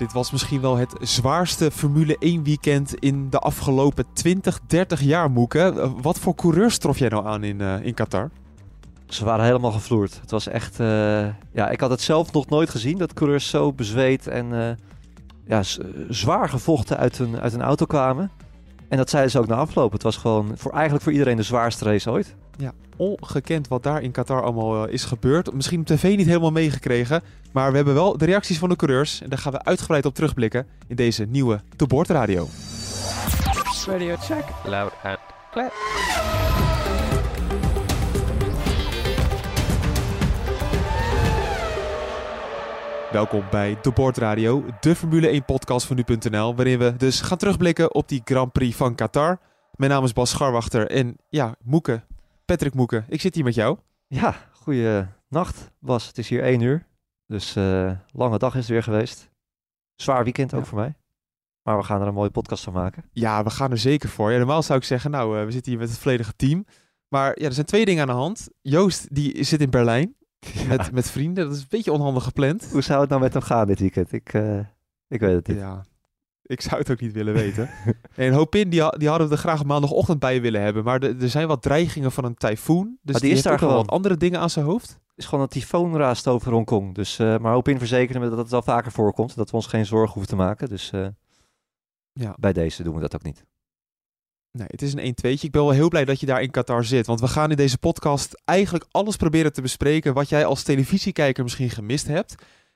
Dit was misschien wel het zwaarste Formule 1 weekend in de afgelopen 20, 30 jaar, Moeke. Wat voor coureurs trof jij nou aan in, uh, in Qatar? Ze waren helemaal gevloerd. Het was echt... Uh, ja, ik had het zelf nog nooit gezien, dat coureurs zo bezweet en ja, zwaar gevochten uit een, uit een auto kwamen. En dat zeiden ze ook na afloop. Het was gewoon voor, eigenlijk voor iedereen de zwaarste race ooit. Ja, ongekend wat daar in Qatar allemaal is gebeurd. Misschien op tv niet helemaal meegekregen. Maar we hebben wel de reacties van de coureurs. En daar gaan we uitgebreid op terugblikken in deze nieuwe De Board Radio. Radio check. Loud and clear. Welkom bij De Board Radio, de Formule 1 podcast van nu.nl, waarin we dus gaan terugblikken op die Grand Prix van Qatar. Mijn naam is Bas Scharwachter en ja, Moeke, Patrick Moeke, ik zit hier met jou. Ja, goeie nacht Bas, het is hier 1 uur, dus uh, lange dag is het weer geweest. Zwaar weekend ook voor mij. Maar we gaan er een mooie podcast van maken. Ja, we gaan er zeker voor. Ja, normaal zou ik zeggen, nou, uh, we zitten hier met het volledige team. Maar ja, er zijn twee dingen aan de hand. Joost, die zit in Berlijn. Ja. Met, met vrienden. Dat is een beetje onhandig gepland. Hoe zou het nou met hem gaan dit weekend? Ik, uh, ik weet het niet. Ja, ik zou het ook niet willen weten. en Hopin, die, die hadden we er graag maandagochtend bij willen hebben. Maar er zijn wat dreigingen van een tyfoon. Dus maar die, is daar gewoon wat andere dingen aan zijn hoofd. is gewoon een tyfoon raast over Hongkong. Dus, uh, maar Hopin verzekeren me dat het wel vaker voorkomt. Dat we ons geen zorgen hoeven te maken. Dus uh, ja. bij deze doen we dat ook niet. Nee, het is een 1-2'tje. Ik ben wel heel blij dat je daar in Qatar zit. Want we gaan in deze podcast eigenlijk alles proberen te bespreken wat jij als televisiekijker misschien gemist hebt.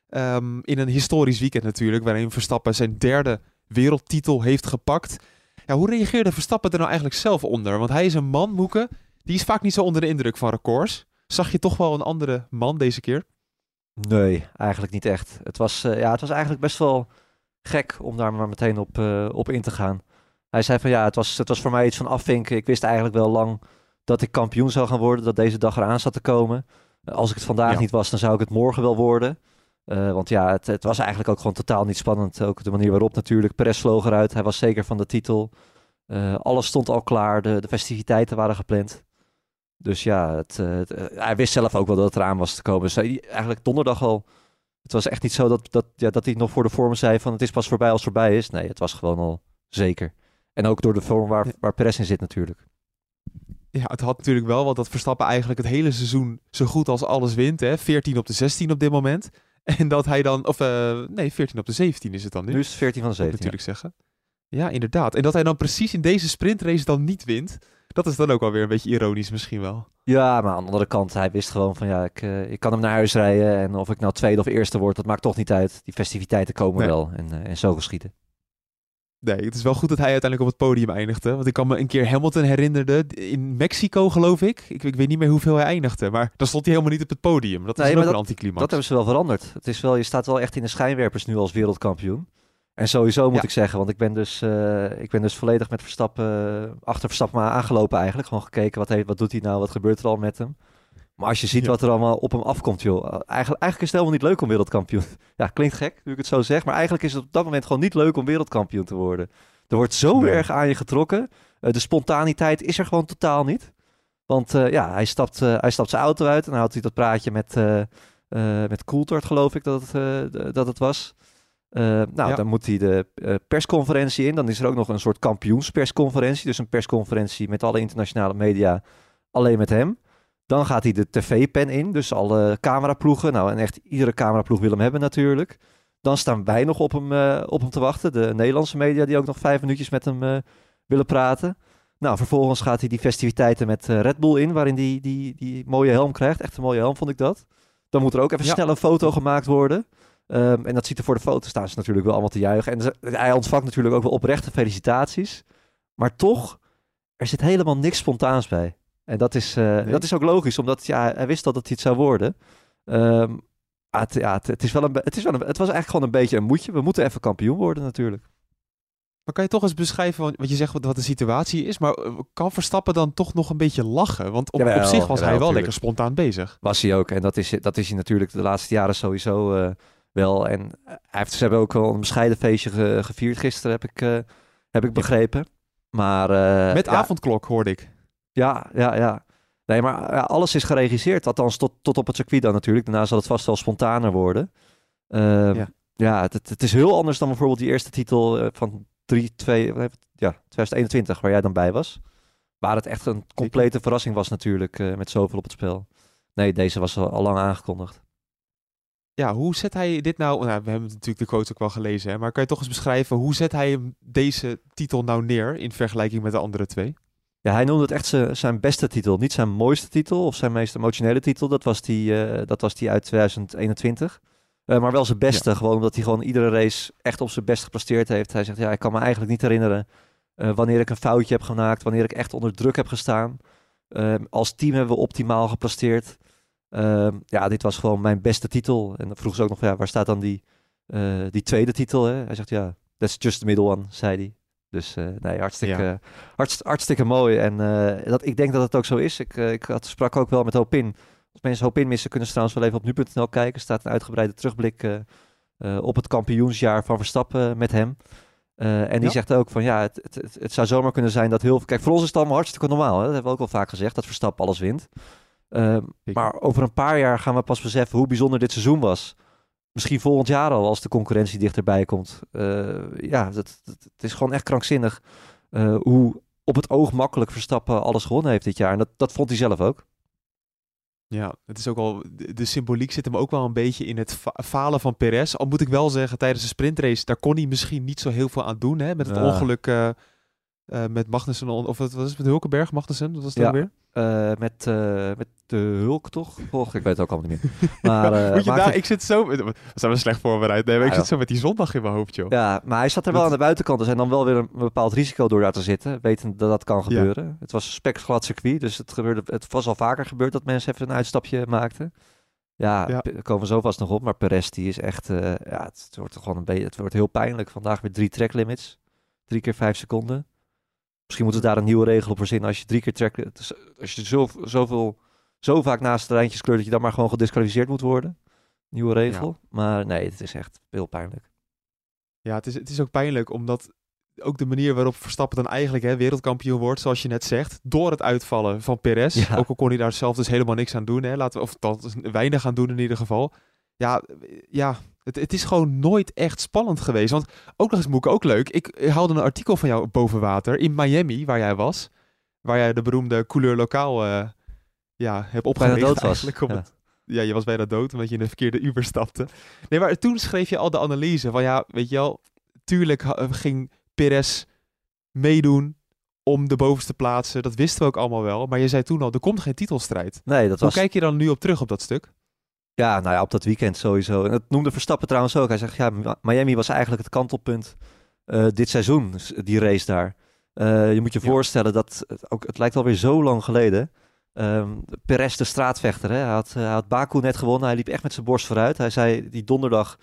Um, in een historisch weekend natuurlijk, waarin Verstappen zijn derde wereldtitel heeft gepakt. Ja, hoe reageerde Verstappen er nou eigenlijk zelf onder? Want hij is een man, Moeke, die is vaak niet zo onder de indruk van records. Zag je toch wel een andere man deze keer? Nee, eigenlijk niet echt. Het was, uh, ja, het was eigenlijk best wel gek om daar maar meteen op, uh, op in te gaan. Hij zei van ja, het was, het was voor mij iets van afvinken. Ik wist eigenlijk wel lang dat ik kampioen zou gaan worden, dat deze dag eraan zat te komen. Als ik het vandaag ja. niet was, dan zou ik het morgen wel worden. Uh, want ja, het, het, was eigenlijk ook gewoon totaal niet spannend. Ook de manier waarop natuurlijk. Perez vloog eruit. Hij was zeker van de titel. Uh, alles stond al klaar. De, de, festiviteiten waren gepland. Dus ja, het, het, uh, hij wist zelf ook wel dat het eraan was te komen. Dus hij, eigenlijk donderdag al. Het was echt niet zo dat, dat, ja, dat hij nog voor de vorm zei van het is pas voorbij als het voorbij is. Nee, het was gewoon al zeker. En ook door de vorm waar, waar Perez in zit natuurlijk. Ja, het had natuurlijk wel wat dat Verstappen eigenlijk het hele seizoen zo goed als alles wint. Hè? 14 op de 16 op dit moment. En dat hij dan, of uh, nee, 14 op de 17 is het dan nu. Nu is het 14 van de 17. natuurlijk ja. zeggen. Ja, inderdaad. En dat hij dan precies in deze sprintrace dan niet wint. Dat is dan ook alweer een beetje ironisch misschien wel. Ja, maar aan de andere kant, hij wist gewoon van ja, ik, uh, ik kan hem naar huis rijden. En of ik nou tweede of eerste word, dat maakt toch niet uit. Die festiviteiten komen nee. wel en, uh, en zo geschieden. Nee, het is wel goed dat hij uiteindelijk op het podium eindigde. Want ik kan me een keer Hamilton herinnerde in Mexico, geloof ik. ik. Ik weet niet meer hoeveel hij eindigde. Maar dan stond hij helemaal niet op het podium. Dat is nee, ook dat, een anticlimax. Dat hebben ze wel veranderd. Het is wel, je staat wel echt in de schijnwerpers nu als wereldkampioen. En sowieso moet ja. ik zeggen, want ik ben dus, uh, ik ben dus volledig met Verstappen, uh, achter Verstappen maar aangelopen eigenlijk. Gewoon gekeken, wat, heeft, wat doet hij nou, wat gebeurt er al met hem. Maar als je ziet ja. wat er allemaal op hem afkomt, joh. Eigenlijk, eigenlijk is het helemaal niet leuk om wereldkampioen. Ja, klinkt gek nu ik het zo zeg. Maar eigenlijk is het op dat moment gewoon niet leuk om wereldkampioen te worden. Er wordt zo nee. erg aan je getrokken. Uh, de spontaniteit is er gewoon totaal niet. Want uh, ja, hij stapt, uh, hij stapt zijn auto uit en dan houdt hij dat praatje met, met Coulthard, geloof ik dat het, dat het was. nou, ja. dan moet hij de persconferentie in. Dan is er ook nog een soort kampioenspersconferentie. Dus een persconferentie met alle internationale media, alleen met hem. Dan gaat hij de tv-pen in, dus alle cameraploegen. Nou, en echt iedere cameraploeg wil hem hebben natuurlijk. Dan staan wij nog op hem, uh, op hem te wachten. De Nederlandse media die ook nog vijf minuutjes met hem uh, willen praten. Nou, vervolgens gaat hij die festiviteiten met uh, Red Bull in, waarin hij die, die, die mooie helm krijgt. Echt een mooie helm, vond ik dat. Dan moet er ook even ja. snel een foto gemaakt worden. Um, en dat ziet er voor de foto staan ze natuurlijk wel allemaal te juichen. En ze, hij ontvangt natuurlijk ook wel oprechte felicitaties. Maar toch, er zit helemaal niks spontaans bij. En dat is, uh, nee. dat is ook logisch, omdat ja, hij wist dat het iets zou worden. Um, ah, het, ja, het, het, is wel een, het, is wel een, het was eigenlijk gewoon een beetje een moedje. We moeten even kampioen worden natuurlijk. Maar kan je toch eens beschrijven, want je zegt wat, wat de situatie is, maar eh, kan Verstappen dan toch nog een beetje lachen? Want op, Jawel, op zich was jawel, hij wel lekker spontaan bezig. Was hij ook. En dat is, dat is hij natuurlijk de laatste jaren sowieso eh, wel. En hij heeft, ze hebben ook wel een bescheiden feestje ge- gevierd gisteren, heb ik, eh, heb ik begrepen. Maar, eh, Met ja, avondklok hoorde ik. Ja, ja, ja. Nee, maar ja, alles is geregisseerd. Althans, tot, tot op het circuit dan natuurlijk. Daarna zal het vast wel spontaner worden. Ehm, Ja. ja, het, het, is heel anders dan bijvoorbeeld die eerste titel eh, van 3, 2, wat heeft het? ja, 2021, waar jij dan bij was. Waar het echt een complete verrassing was natuurlijk, eh, met zoveel op het spel. Nee, deze was al, lang aangekondigd. Ja, hoe zet hij dit nou... Nou, we hebben natuurlijk de quote ook wel gelezen, hè, maar kan je toch eens beschrijven, hoe zet hij deze titel nou neer in vergelijking met de andere twee? Ja, hij noemde het echt zijn- beste titel. Niet zijn mooiste titel of zijn meest emotionele titel. Dat was die, eh, dat was die uit 2021. Eh, maar wel zijn beste, gewoon omdat hij gewoon iedere race echt op zijn best gepresteerd heeft. Hij zegt, ja, ik kan me eigenlijk niet herinneren eh, wanneer ik een foutje heb gemaakt, wanneer ik echt onder druk heb gestaan. Eh, als team hebben we optimaal gepresteerd. Eh, ja, dit was gewoon mijn beste titel. En dan vroeg ze ook nog, ja, waar staat dan die, die tweede titel? Hè? Hij zegt, ja, that's just the middle one, zei hij. Dus eh, nee, hartstikke, Ja. hartst- hartstikke mooi. En eh, dat, ik denk dat het ook zo is. Ik, eh, ik had, sprak ook wel met Hopin. Als mensen Hopin missen, kunnen ze trouwens wel even op nu.nl kijken. Er staat een uitgebreide terugblik op het kampioensjaar van Verstappen met hem. En die Ja. zegt ook van ja, het, het, het, het zou zomaar kunnen zijn dat heel veel... Kijk, voor ons is het allemaal hartstikke normaal. Hè? Dat hebben we ook al vaak gezegd, dat Verstappen alles wint. Ehm, maar over een paar jaar gaan we pas beseffen hoe bijzonder dit seizoen was. Misschien volgend jaar al, als de concurrentie dichterbij komt. Eh, ja, dat, dat- het is gewoon echt krankzinnig eh, hoe op het oog makkelijk Verstappen alles gewonnen heeft dit jaar. En dat, dat vond hij zelf ook. Ja, het is ook al, de, symboliek zit hem ook wel een beetje in het fa- falen van Perez. Al moet ik wel zeggen, tijdens de sprintrace, daar kon hij misschien niet zo heel veel aan doen. Hè? Met het Ja. ongeluk eh, met Magnussen, of wat was het met Hulkenberg, Magnussen, wat was het Ja. weer? Eh, met, eh, met de Hulk, toch? Och, ik weet het ook allemaal niet meer. Maar, Moet je maakt daar, het- ik zit zo, we zijn we slecht voorbereid. Nee, maar ik Ja, zit zo met die zondag in mijn hoofd, joh. Ja, maar hij zat er wel Dat- aan de buitenkant. Dus en dan wel weer een bepaald risico door daar te zitten. Wetend dat dat kan gebeuren. Het was een spekglad circuit. Dus het, gebeurde, het was al vaker gebeurd dat mensen even een uitstapje maakten. Ja, Ja. daar komen we zo vast nog op. Maar Perez die is echt... ja, het, het wordt gewoon een beetje... Het wordt heel pijnlijk. Vandaag weer drie track limits. Drie keer vijf seconden. Misschien moeten ze daar een nieuwe regel op verzinnen. Als je drie keer dus Als je zo, zoveel... Zo vaak naast de lijntjes kleurt dat je dan maar gewoon gedisqualificeerd moet worden. Nieuwe regel. Maar nee, het is echt heel pijnlijk. Ja, het is, het is ook pijnlijk, omdat ook de manier waarop Verstappen dan eigenlijk hè, wereldkampioen wordt, zoals je net zegt, door het uitvallen van Perez. Ja. Ook al kon hij daar zelf dus helemaal niks aan doen, hè, laten we, of dat weinig aan doen in ieder geval. Ja, eh, ja het, het is gewoon nooit echt spannend geweest. Want ook nog eens, Moeke, ook leuk. Ik haalde een artikel van jou boven water in Miami, waar jij was. Waar jij de beroemde couleur lokaal eh, ja, hebt bijna opgericht dood was. Ja. het, ja, je was bijna dood omdat je in de verkeerde Uber stapte. Nee, maar toen schreef je al de analyse van ja, weet je wel, tuurlijk ha- ging Perez meedoen om de bovenste plaatsen. Dat wisten we ook allemaal wel. Maar je zei toen al, er komt geen titelstrijd. Nee, dat Hoe was... kijk je dan nu op terug op dat stuk? Ja, nou ja, op dat weekend sowieso. En dat noemde Verstappen trouwens ook. Hij zegt, ja, Mi- Miami was eigenlijk het kantelpunt eh, dit seizoen, die race daar. Eh, je moet je Ja. voorstellen dat, het, ook, het lijkt alweer zo lang geleden. Ehm Perez de straatvechter, hè? Hij, had, hij had Baku net gewonnen. Hij liep echt met zijn borst vooruit. Hij zei die donderdag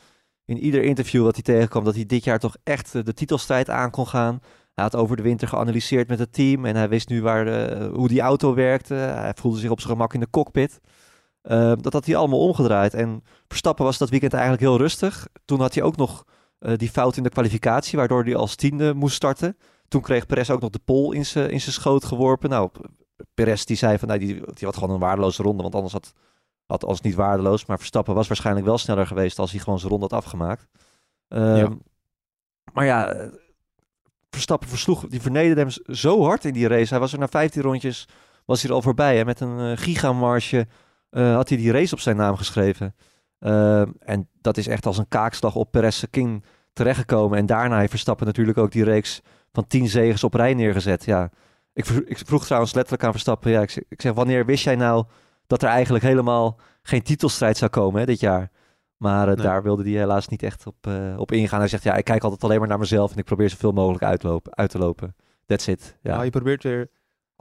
in ieder interview dat hij tegenkwam... dat hij dit jaar toch echt eh, de titelstrijd aan kon gaan. Hij had over de winter geanalyseerd met het team... en hij wist nu waar, eh, hoe die auto werkte. Hij voelde zich op zijn gemak in de cockpit. Ehm, dat had hij allemaal omgedraaid. En Verstappen was dat weekend eigenlijk heel rustig. Toen had hij ook nog eh, die fout in de kwalificatie... waardoor hij als tiende moest starten. Toen kreeg Perez ook nog de pol in zijn in zijn schoot geworpen. Nou, Perez die zei van, nou, die, die had gewoon een waardeloze ronde, want anders had, had als niet waardeloos. Maar Verstappen was waarschijnlijk wel sneller geweest als hij gewoon zijn ronde had afgemaakt. Ehm, Ja. Maar ja, eh, Verstappen versloeg, die vernederde hem zo hard in die race. Hij was er na 15 rondjes, was hij er al voorbij. En met een eh, gigamarge eh, had hij die race op zijn naam geschreven. Ehm, en dat is echt als een kaakslag op Perez King terechtgekomen. En daarna heeft Verstappen natuurlijk ook die reeks van 10 zegens op rij neergezet. Ja, ik, ik vroeg trouwens letterlijk aan Verstappen. Ja, ik, zeg, ik zeg, wanneer wist jij nou dat er eigenlijk helemaal geen titelstrijd zou komen hè, dit jaar? Maar eh, Nee. daar wilde hij helaas niet echt op, eh, op ingaan. Hij zegt, ja, ik kijk altijd alleen maar naar mezelf en ik probeer zoveel mogelijk uitlopen, uit te lopen. That's it. Ja, Nou, je probeert weer,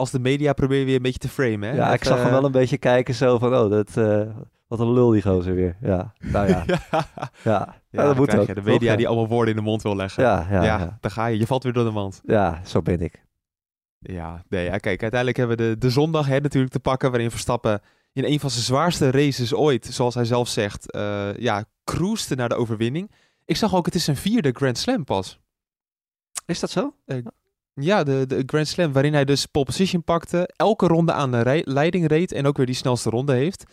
als de media probeer weer een beetje te framen. Hè? ja ik zag hem eh, wel een beetje kijken zo van, oh, dat, eh, Wat een lul die gozer weer. Ja, nou ja. ja, Ja, ja, ja dat moet ook. je de media die allemaal woorden in de mond wil leggen. Ja, ja, daar ga je. Je valt weer door de mand. Ja, zo ben ik. Ja, nee, ja, kijk, uiteindelijk hebben we de, de zondag hè, natuurlijk te pakken, waarin Verstappen in een van zijn zwaarste races ooit, zoals hij zelf zegt, eh ja, cruiste naar de overwinning. Ik zag ook, het is zijn vierde Grand Slam pas. Is dat zo? Ja, de, de Grand Slam waarin hij dus pole position pakte, elke ronde aan de rij- leiding reed en ook weer die snelste ronde heeft.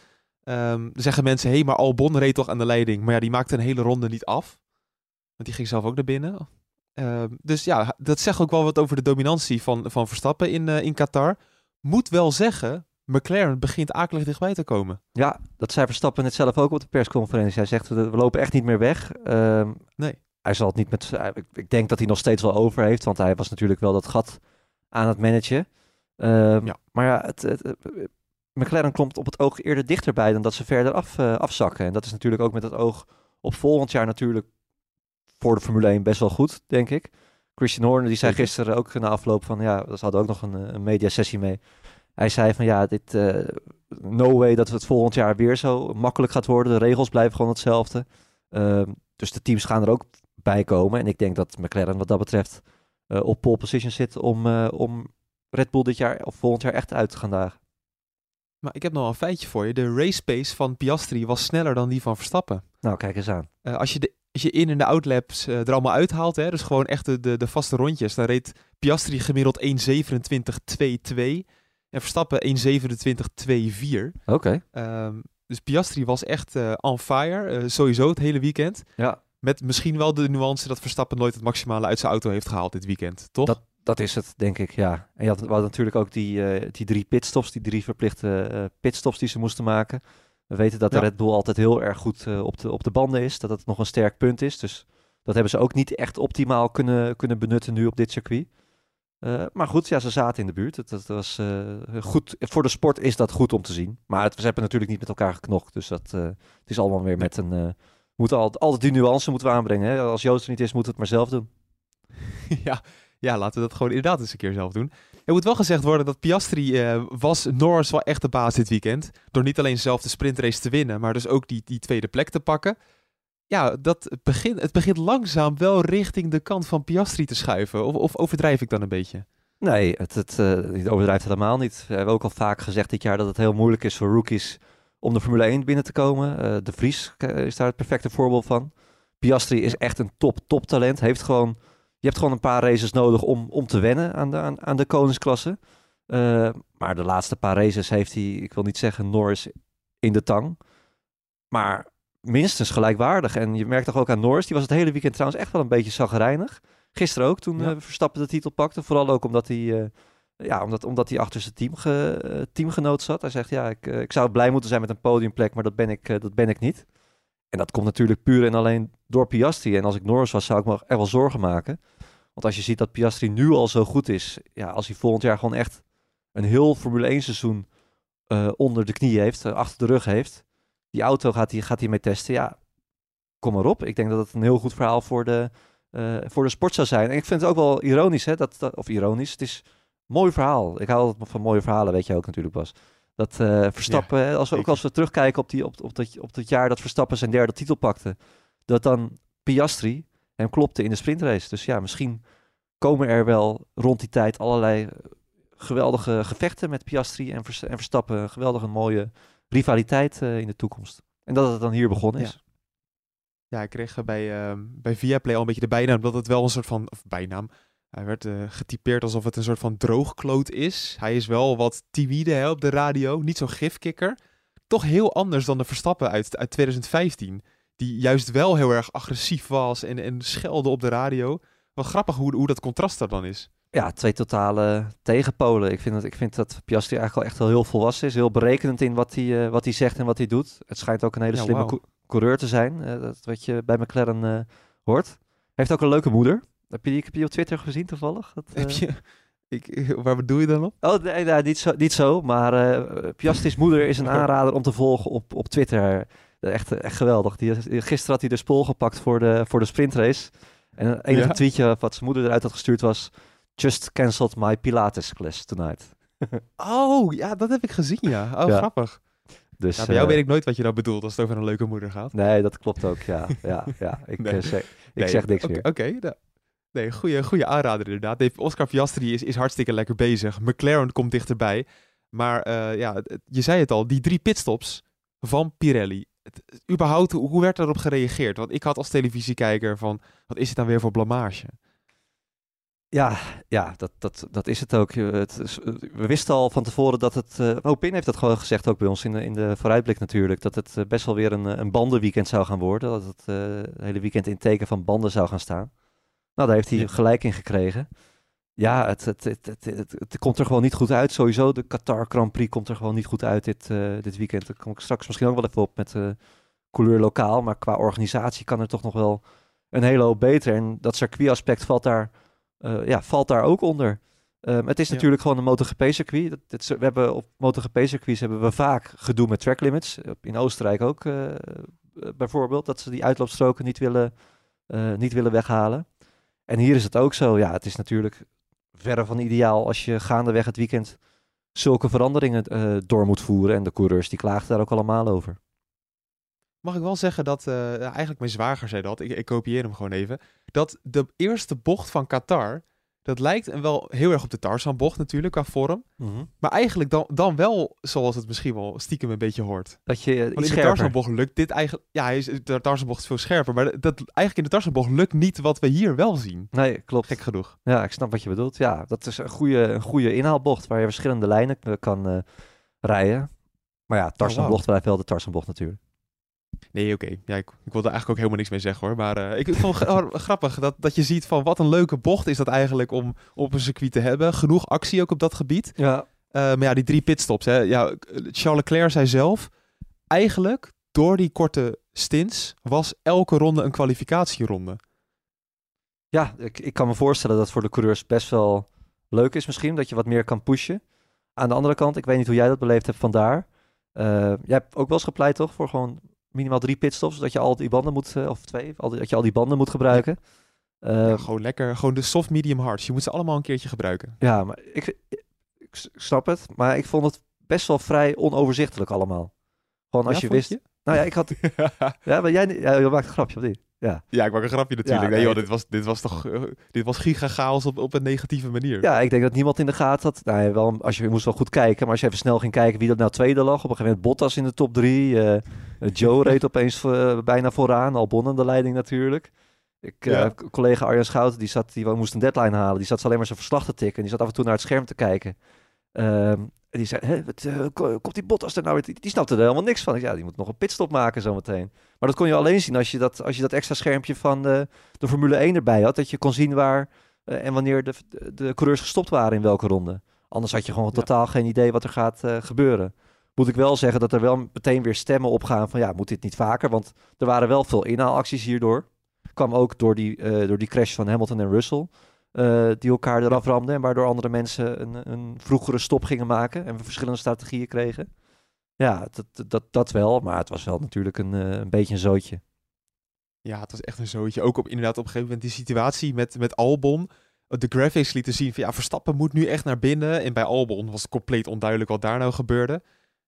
Dan zeggen mensen, hé, hey, maar Albon reed toch aan de leiding? Maar ja, die maakte een hele ronde niet af. Want die ging zelf ook naar binnen. Ehm, dus ja, dat zegt ook wel wat over de dominantie van, van Verstappen in, eh, in Qatar. Moet wel zeggen, McLaren begint akelig dichtbij te komen. Ja, dat zei Verstappen net zelf ook op de persconferentie. Hij zegt, we we lopen echt niet meer weg. Ehm, Nee. Hij zal het niet met... hij- Ik, ik denk dat hij nog steeds wel over heeft, want hij was natuurlijk wel dat gat aan het managen. Ehm, Ja. Maar ja, het, het- het- McLaren komt op het oog eerder dichterbij dan dat ze verder af, eh, afzakken. En dat is natuurlijk ook met het oog op volgend jaar natuurlijk voor de Formule 1 best wel goed, denk ik. Christian Horner die zei gisteren ook na afloop van ja, ze hadden ook nog een, eh, een mediasessie mee. Hij zei van ja, dit eh, no way dat het volgend jaar weer zo makkelijk gaat worden. De regels blijven gewoon hetzelfde. Ehm, dus de teams gaan er ook bij komen. En ik denk dat McLaren wat dat betreft eh, op pole position zit om, eh, om Red Bull dit jaar of volgend jaar echt uit te gaan dagen. Maar ik heb nog een feitje voor je. De race pace van Piastri was sneller dan die van Verstappen. Nou, kijk eens aan. Eh, als, je de, als je in- en de outlaps er allemaal uithaalt, hè, dus gewoon echt de, de, de vaste rondjes, dan reed Piastri gemiddeld 1.27.22 en Verstappen 1.27.24. Oké. Ehm, dus Piastri was echt on fire, sowieso het hele weekend. Ja, Met misschien wel de nuance dat Verstappen nooit het maximale uit zijn auto heeft gehaald dit weekend, toch? Dat- dat is het, denk ik, ja. En je had, natuurlijk ook die, eh, die drie pitstops, die drie verplichte eh, pitstops die ze moesten maken. We weten dat de Ja. Red Bull altijd heel erg goed eh, op, de, op de banden is, dat dat nog een sterk punt is. Dus dat hebben ze ook niet echt optimaal kunnen, kunnen benutten nu op dit circuit. Maar goed, ja, ze zaten in de buurt. Het, het was goed. Voor de sport is dat goed om te zien. Maar het, ze hebben natuurlijk niet met elkaar geknocht. Dus dat, het is allemaal weer met een... we moeten altijd, altijd die nuance moeten we aanbrengen. Hè? Als Joost er niet is, moeten we het maar zelf doen. ja, ja, laten we dat gewoon inderdaad eens een keer zelf doen. Er moet wel gezegd worden dat Piastri eh, was Norris wel echt de baas dit weekend. Door niet alleen zelf de sprintrace te winnen, maar dus ook die, die tweede plek te pakken. Ja, dat begint, het begint langzaam wel richting de kant van Piastri te schuiven. Of, of overdrijf ik dan een beetje? Nee, het, het, eh, het overdrijft helemaal niet. We hebben ook al vaak gezegd dit jaar dat het heel moeilijk is voor rookies om de Formule 1 binnen te komen. Eh, de Vries is daar het perfecte voorbeeld van. Piastri is echt een top, top talent. Heeft gewoon, je hebt gewoon een paar races nodig om, om te wennen aan de, aan, aan de koningsklasse. Eh, maar de laatste paar races heeft hij, ik wil niet zeggen Norris in de tang. Maar minstens gelijkwaardig. En je merkt toch ook aan Norris, die was het hele weekend trouwens echt wel een beetje zagrijnig. Gisteren ook, toen Ja. eh, Verstappen de titel pakte. Vooral ook omdat hij, ja, omdat, omdat hij achter zijn teamge, eh, teamgenoot zat. Hij zegt, ja, ik, eh, ik zou blij moeten zijn met een podiumplek, maar dat ben, ik, eh, dat ben ik niet. En dat komt natuurlijk puur en alleen door Piastri. En als ik Norris was, zou ik me echt wel zorgen maken. Want als je ziet dat Piastri nu al zo goed is, ja, als hij volgend jaar gewoon echt een heel Formule 1 seizoen onder de knie heeft, achter de rug heeft, die auto gaat hij, gaat mee testen, ja, kom maar op. Ik denk dat het een heel goed verhaal voor de, voor de sport zou zijn. En ik vind het ook wel ironisch, hè, dat, of ironisch, het is mooi verhaal. Ik hou altijd van mooie verhalen, weet je ook natuurlijk pas. Dat eh, Verstappen, als we, ook als we terugkijken op, die, op, op, dat, op dat jaar dat Verstappen zijn derde titel pakte, dat dan Piastri hem klopte in de sprintrace. Dus ja, misschien komen er wel rond die tijd allerlei eh, geweldige gevechten met Piastri en, Vers- en Verstappen. Een geweldige mooie rivaliteit eh, in de toekomst. En dat het dan hier begonnen is. Ja, ik kreeg bij, ehm bij Viaplay al een beetje de bijnaam dat het wel een soort van, of bijnaam, hij werd eh, getypeerd alsof het een soort van droogkloot is. Hij is wel wat timide hè, op de radio, niet zo'n gifkikker. Toch heel anders dan de Verstappen uit, uit 2015, die juist wel heel erg agressief was en, en schelde op de radio. Wat grappig hoe, hoe dat contrast er dan is. Ja, twee totale tegenpolen. Ik vind, dat, ik vind dat Piastri eigenlijk al echt wel heel volwassen is. Heel berekenend in wat hij, eh, wat hij zegt en wat hij doet. Het schijnt ook een hele Ja, slimme coureur te zijn. eh, dat wat je bij McLaren hoort. Hij heeft ook een leuke moeder. Heb je die, heb je op Twitter gezien toevallig? Dat, Heb eh, je, ik, waar bedoel je dan op? Oh, nee, nee, niet, zo, niet zo. Maar eh Piastri's moeder is een aanrader om te volgen op, op Twitter. Eh, Echt, echt geweldig. Die, gisteren had hij de spool gepakt voor de, voor de sprintrace. En een enige Ja? tweetje wat zijn moeder eruit had gestuurd was... Just cancelled my Pilates class tonight. Oh, ja, dat heb ik gezien, ja. Oh, Ja. grappig. Dus, Nou, bij jou weet ik nooit wat je nou bedoelt als het over een leuke moeder gaat. Nee, dat klopt ook, ja. ja, ja. Ik, Nee. zeg, ik Nee, zeg niks meer. Oké, nou, nee, goede, goede aanrader inderdaad. Oscar Piastri is, is hartstikke lekker bezig. McLaren komt dichterbij. Maar eh, ja, je zei het al, die drie pitstops van Pirelli. Het, überhaupt, hoe, werd daarop gereageerd? Want ik had als televisiekijker van, wat is het dan weer voor blamage? Ja, ja dat, dat, dat is het ook. Je- Het is- we wisten al van tevoren dat het... eh oh, Pin heeft dat gewoon gezegd ook bij ons in de, in de vooruitblik natuurlijk. Dat het eh, best wel weer een, eh, een bandenweekend zou gaan worden. Dat het eh, het hele weekend in teken van banden zou gaan staan. Nou, daar heeft hij gelijk in gekregen. Ja, het, het, het, het, komt er gewoon niet goed uit. Sowieso, de Qatar Grand Prix komt er gewoon niet goed uit dit, eh, dit weekend. Daar kom ik straks misschien ook wel even op met eh couleur lokaal. Maar qua organisatie kan er toch nog wel een hele hoop beter. En dat circuitaspect valt daar, eh, ja, valt daar ook onder. Ehm, het is Ja. natuurlijk gewoon een MotoGP-circuit. Dat, dat we hebben op MotoGP-circuits hebben we vaak gedoe met track limits. In Oostenrijk ook bijvoorbeeld. Dat ze die uitloopstroken niet willen, niet willen weghalen. En hier is het ook zo. Ja, het is natuurlijk verre van ideaal als je gaandeweg het weekend zulke veranderingen eh, door moet voeren. En de coureurs die klaagden daar ook allemaal over. Mag ik wel zeggen dat, ja, eigenlijk mijn zwager zei dat, ik, ik kopieer hem gewoon even, dat de eerste bocht van Qatar, dat lijkt en wel heel erg op de Tarzan-bocht natuurlijk, qua vorm. Maar eigenlijk dan, dan wel zoals het misschien wel stiekem een beetje hoort. Dat je eh, Want in de. Tarzanbocht lukt dit eigenlijk... Ja, hij is, de Tarzanbocht is veel scherper. Maar dat, eigenlijk in de Tarzanbocht lukt niet wat we hier wel zien. Nee, klopt. Gek genoeg. Ja, ik snap wat je bedoelt. Ja, dat is een goede, een goede inhaalbocht waar je verschillende lijnen eh, kan eh, rijden. Maar ja, Tarzanbocht wauw. blijft wel de Tarzanbocht natuurlijk. Nee, oké. Ja, ik, ik wilde eigenlijk ook helemaal niks mee zeggen hoor. Maar eh, ik vond het gra- grappig dat, dat je ziet van wat een leuke bocht is dat eigenlijk om op een circuit te hebben. Genoeg actie ook op dat gebied. Ja, Eh, maar ja, die drie pitstops. Hè. Ja, Charles Leclerc zei zelf, eigenlijk door die korte stints was elke ronde een kwalificatieronde. ja ik, ik kan me voorstellen dat voor de coureurs best wel leuk is misschien. Dat je wat meer kan pushen. Aan de andere kant, ik weet niet hoe jij dat beleefd hebt vandaar. Eh jij hebt ook wel eens gepleit toch voor gewoon minimaal drie pitstops. Dat je al die banden moet, eh, of twee, dat je al die banden moet gebruiken. Eh, Ja, ja, gewoon lekker, gewoon de soft, medium, hards. Je moet ze allemaal een keertje gebruiken. maar ik, ik, snap het. Maar ik vond het best wel vrij onoverzichtelijk allemaal. Gewoon als Ja, je wist... Nou ja, ik had... Ja, maar jij... Ja, je maakt een grapje, of niet? Ja. Ja, ik maak een grapje natuurlijk. Ja, nee, joh, dit, was, dit was toch eh, dit was giga-chaos op, op een negatieve manier. Ja, ik denk dat niemand in de gaten had. Nou, ja, wel, als je, je moest wel goed kijken, maar als je even snel ging kijken wie dat nou tweede lag. Op een gegeven moment Bottas in de top drie. eh, eh, Joe reed opeens bijna vooraan. Albon aan de leiding natuurlijk. Ik, Ja. collega Arjan Schouten, die, zat, die moest een deadline halen. Die zat alleen maar zijn verslag te tikken. En die zat af en toe naar het scherm te kijken. Ehm, en die zei, wat, ko- komt die Bottas er nou weer? Die, die snapte er helemaal niks van. Ja, die moet nog een pitstop maken zometeen. Maar dat kon je alleen zien als je dat, als je dat extra schermpje van de, de Formule 1 erbij had. Dat je kon zien waar eh, en wanneer de, de, de coureurs gestopt waren in welke ronde. Anders had je gewoon Ja. totaal geen idee wat er gaat eh, gebeuren. Moet ik wel zeggen dat er wel meteen weer stemmen opgaan van ja, moet dit niet vaker? Want er waren wel veel inhaalacties hierdoor. Kwam ook door die, door die crash van Hamilton en Russell. Eh, die elkaar eraf ramden en waardoor andere mensen een, een vroegere stop gingen maken en we verschillende strategieën kregen. Ja, dat, dat, dat wel, maar het was wel natuurlijk een, eh, een beetje een zootje. Ja, het was echt een zootje. Ook op, inderdaad op een gegeven moment die situatie met, met Albon. De graphics lieten zien van ja, Verstappen moet nu echt naar binnen. En bij Albon was het compleet onduidelijk wat daar nou gebeurde.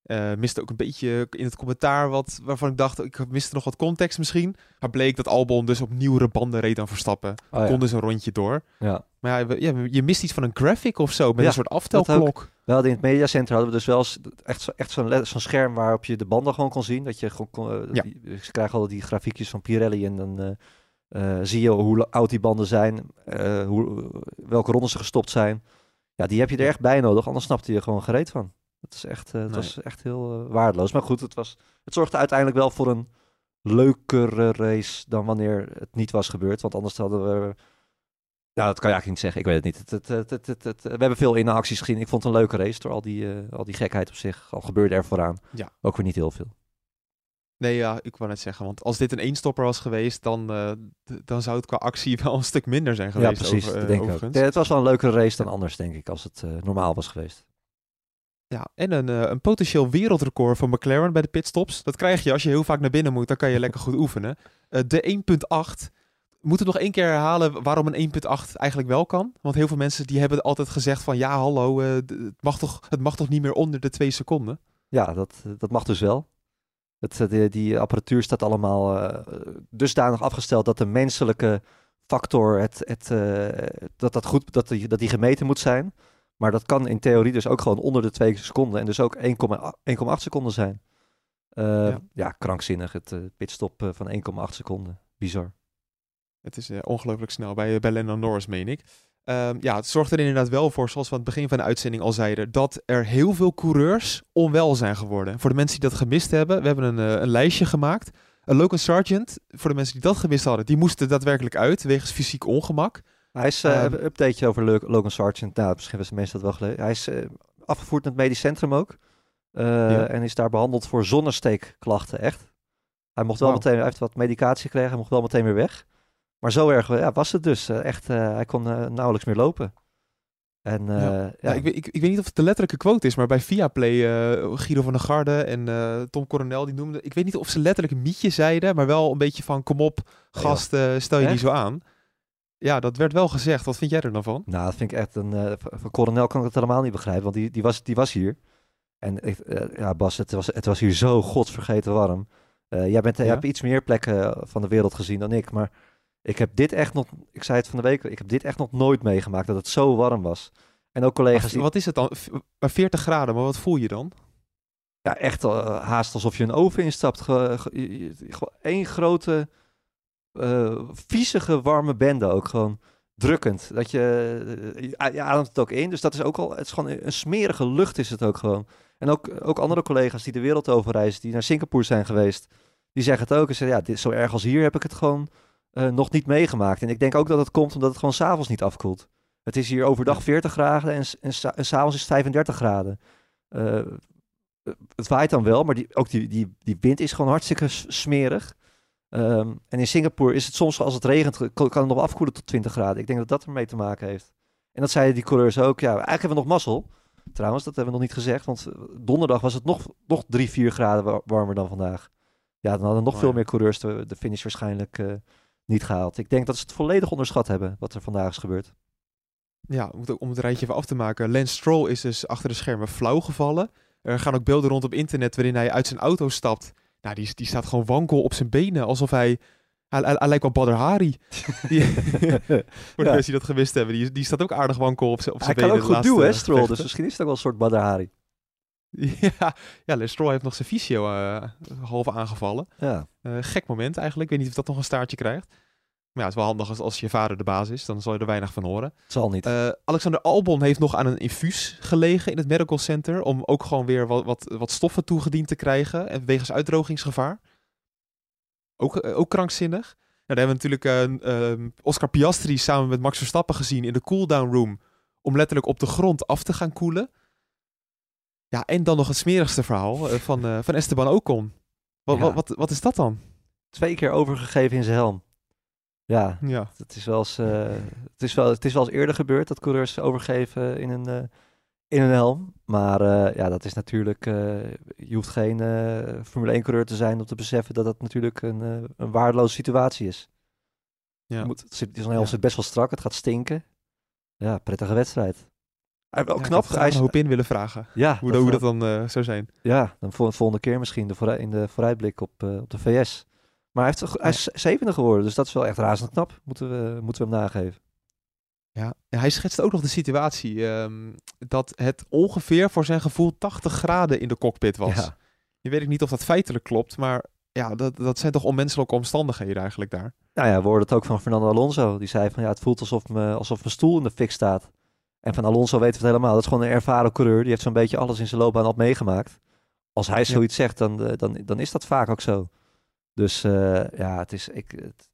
Eh miste ook een beetje in het commentaar wat, waarvan ik dacht, ik miste nog wat context misschien. Maar bleek dat Albon dus op nieuwere banden reed dan Verstappen. Oh, ja. Kon dus een rondje door. ja. Maar ja, je mist iets van een graphic of zo, met een soort aftelklok. We hadden in het mediacenter hadden we dus wel eens echt, zo- echt zo'n scherm waarop je de banden gewoon kon zien. Dat je gewoon kon, eh, die, ze krijgen altijd die grafiekjes van Pirelli en dan eh, zie je hoe oud die banden zijn, hoe, welke rondes ze gestopt zijn. Ja, die heb je er echt bij nodig, anders snapte je gewoon gereed van. Het, is echt, eh, het Nee. was echt heel eh, waardeloos. Maar goed, het, was, het zorgde uiteindelijk wel voor een leukere race dan wanneer het niet was gebeurd. Want anders hadden we... Ja, dat kan je eigenlijk niet zeggen. Ik weet het niet. Het, het, het, we hebben veel inacties gezien. Ik vond het een leuke race door al die, eh, al die gekheid op zich. Al gebeurde er vooraan. Ja. Ook weer niet heel veel. Nee, ja, ik wou net zeggen, want als dit een eenstopper was geweest, dan, eh, dan zou het qua actie wel een stuk minder zijn Ja, geweest. precies. over- eh, denk ik. Ja, het was wel een leukere race dan anders, denk ik, als het eh, normaal was geweest. Ja, en een, eh, een potentieel wereldrecord van McLaren bij de pitstops. Dat krijg je als je heel vaak naar binnen moet, dan kan je lekker goed oefenen. Eh, de 1.8. Moeten we nog één keer herhalen waarom een 1.8 eigenlijk wel kan? Want heel veel mensen die hebben altijd gezegd van ja, hallo, eh, het, mag toch, het mag toch niet meer onder de twee seconden? ja, dat, dat mag dus wel. Het, die, apparatuur staat allemaal dusdanig afgesteld dat de menselijke factor, het, het, dat, dat, goed, dat, die, dat die gemeten moet zijn. Maar dat kan in theorie dus ook gewoon onder de 2 seconden en dus ook 1,8 seconden zijn. Eh, Ja. ja. krankzinnig. Het eh, pitstop eh, van 1,8 seconden. Bizar. Het is ongelooflijk snel bij, bij Lennon Norris, meen ik. Ehm, ja, het zorgt er inderdaad wel voor, zoals we aan het begin van de uitzending al zeiden, dat er heel veel coureurs onwel zijn geworden. Voor de mensen die dat gemist hebben, we hebben een, een lijstje gemaakt. Een Logan Sargent, voor de mensen die dat gemist hadden, die moesten daadwerkelijk uit wegens fysiek ongemak. Hij is, eh Ehm, een updateje over Lo- Logan Sargent. Nou, misschien hebben mensen dat wel gelezen. Hij is eh, afgevoerd naar het medisch centrum ook. Eh, Ja. En is daar behandeld voor zonnesteekklachten, echt. Hij mocht wel meteen, hij heeft wat medicatie gekregen, hij mocht wel meteen weer weg. Maar zo erg ja, was het dus. Echt, hij kon nauwelijks meer lopen. En Ja. ja, ik, weet- ik, ik weet niet of het de letterlijke quote is, maar bij Viaplay, eh Guido van der Garde en Tom Coronel, die noemden, ik weet niet of ze letterlijk mietje zeiden, maar wel een beetje van, kom op, gast, stel je niet zo aan. Ja, dat werd wel gezegd. Wat vind jij er dan van? Nou, dat vind ik echt een. eh, van Coronel kan ik het helemaal niet begrijpen, want die, die, was, die was hier. En ik, eh, ja, Bas, het was, het was hier zo godsvergeten warm. Eh, jij, bent, jij hebt iets meer plekken van de wereld gezien dan ik, maar ik heb dit echt nog. Ik zei het van de week, ik heb dit echt nog nooit meegemaakt dat het zo warm was. En ook collega's die Wat is het dan? V- Maar 40 graden, maar wat voel je dan? ja, echt haast alsof je een oven instapt. Gewoon één grote eh viezige warme bende ook gewoon drukkend. Dat je, eh, je, ademt het ook in. Dus dat is ook al, het is gewoon een smerige lucht is het ook gewoon. En ook, ook andere collega's die de wereld over reizen, die naar Singapore zijn geweest, die zeggen het ook. En zeggen, ja, dit, zo erg als hier heb ik het gewoon eh, nog niet meegemaakt. En ik denk ook dat het komt omdat het gewoon s'avonds niet afkoelt. Het is hier overdag Ja. 40 graden en, s- en, en s'avonds is het 35 graden. Het waait dan wel, maar die, ook die, die, die wind is gewoon hartstikke smerig. Ehm, en in Singapore is het soms als het regent, kan, het nog afkoelen tot 20 graden. Ik denk dat dat ermee te maken heeft. En dat zeiden die coureurs ook. Ja, eigenlijk hebben we nog mazzel. Trouwens, dat hebben we nog niet gezegd. Want eh, donderdag was het nog, nog 3, 4 graden wa- warmer dan vandaag. Ja, dan hadden nog Oh veel ja. meer coureurs de, de finish waarschijnlijk eh, niet gehaald. Ik denk dat ze het volledig onderschat hebben wat er vandaag is gebeurd. Ja, om het, om het rijtje even af te maken. Lance Stroll is dus achter de schermen flauw gevallen. Er gaan ook beelden rond op internet waarin hij uit zijn auto stapt. Nou, die, die staat gewoon wankel op zijn benen. Alsof hij... Hij, hij, hij lijkt wel Badr Hari. Die, voor de Ja. mensen die dat gewist hebben. Die, die staat ook aardig wankel op zijn op Hij kan benen. ook goed doen, hè, Stroll. Dus misschien is het ook wel een soort Badr Hari. Ja, ja, Lance Stroll heeft nog zijn fysio eh, half aangevallen. Ja. Eh, gek moment eigenlijk. Ik weet niet of dat nog een staartje krijgt. Maar ja, het is wel handig als, als je vader de baas is. Dan zal je er weinig van horen. Het zal niet. Eh, Alexander Albon heeft nog aan een infuus gelegen in het medical center. Om ook gewoon weer wat, wat, wat stoffen toegediend te krijgen. En wegens uitdrogingsgevaar. Ook, eh, ook krankzinnig. Nou, daar hebben we natuurlijk eh, ehm, Oscar Piastri samen met Max Verstappen gezien in de cooldown room. Om letterlijk op de grond af te gaan koelen. Ja, en dan nog het smerigste verhaal van, van Esteban Ocon. Wat, Ja. wat, wat, wat is dat dan? Twee keer overgegeven in zijn helm. Ja, Ja, Het is, wel eens, eh, het, is wel, het is wel eens eerder gebeurd dat coureurs overgeven in een, eh, in een helm. Maar eh, ja, dat is natuurlijk. je hoeft geen Formule 1 coureur te zijn om te beseffen dat dat natuurlijk een, een waardeloze situatie is. ja. Moet, het zit- helm zit best wel strak, het gaat stinken. Ja, prettige wedstrijd. Hij Ja, ik knap. Hij een hoop in willen vragen. ja, Hoe, hoe dat dan eh, zou zijn. ja, dan vol- volgende keer misschien de vooruit, in de vooruitblik op, op de VS. Maar hij, heeft, hij is zevende geworden, dus dat is wel echt razend knap. Moeten we, moeten we hem nageven. Ja, hij schetst ook nog de situatie ehm, dat het ongeveer voor zijn gevoel 80 graden in de cockpit was. Ja. Je weet ik niet of dat feitelijk klopt, maar ja, dat, dat zijn toch onmenselijke omstandigheden eigenlijk daar. Nou ja, we hoorden het ook van Fernando Alonso. Die zei van ja, het voelt alsof, me, alsof mijn stoel in de fik staat. En van Alonso weten we het helemaal. Dat is gewoon een ervaren coureur. Die heeft zo'n beetje alles in zijn loopbaan al meegemaakt. Als hij zoiets zegt, dan, eh, dan, dan is dat vaak ook zo. Dus eh, ja, het is, ik, het,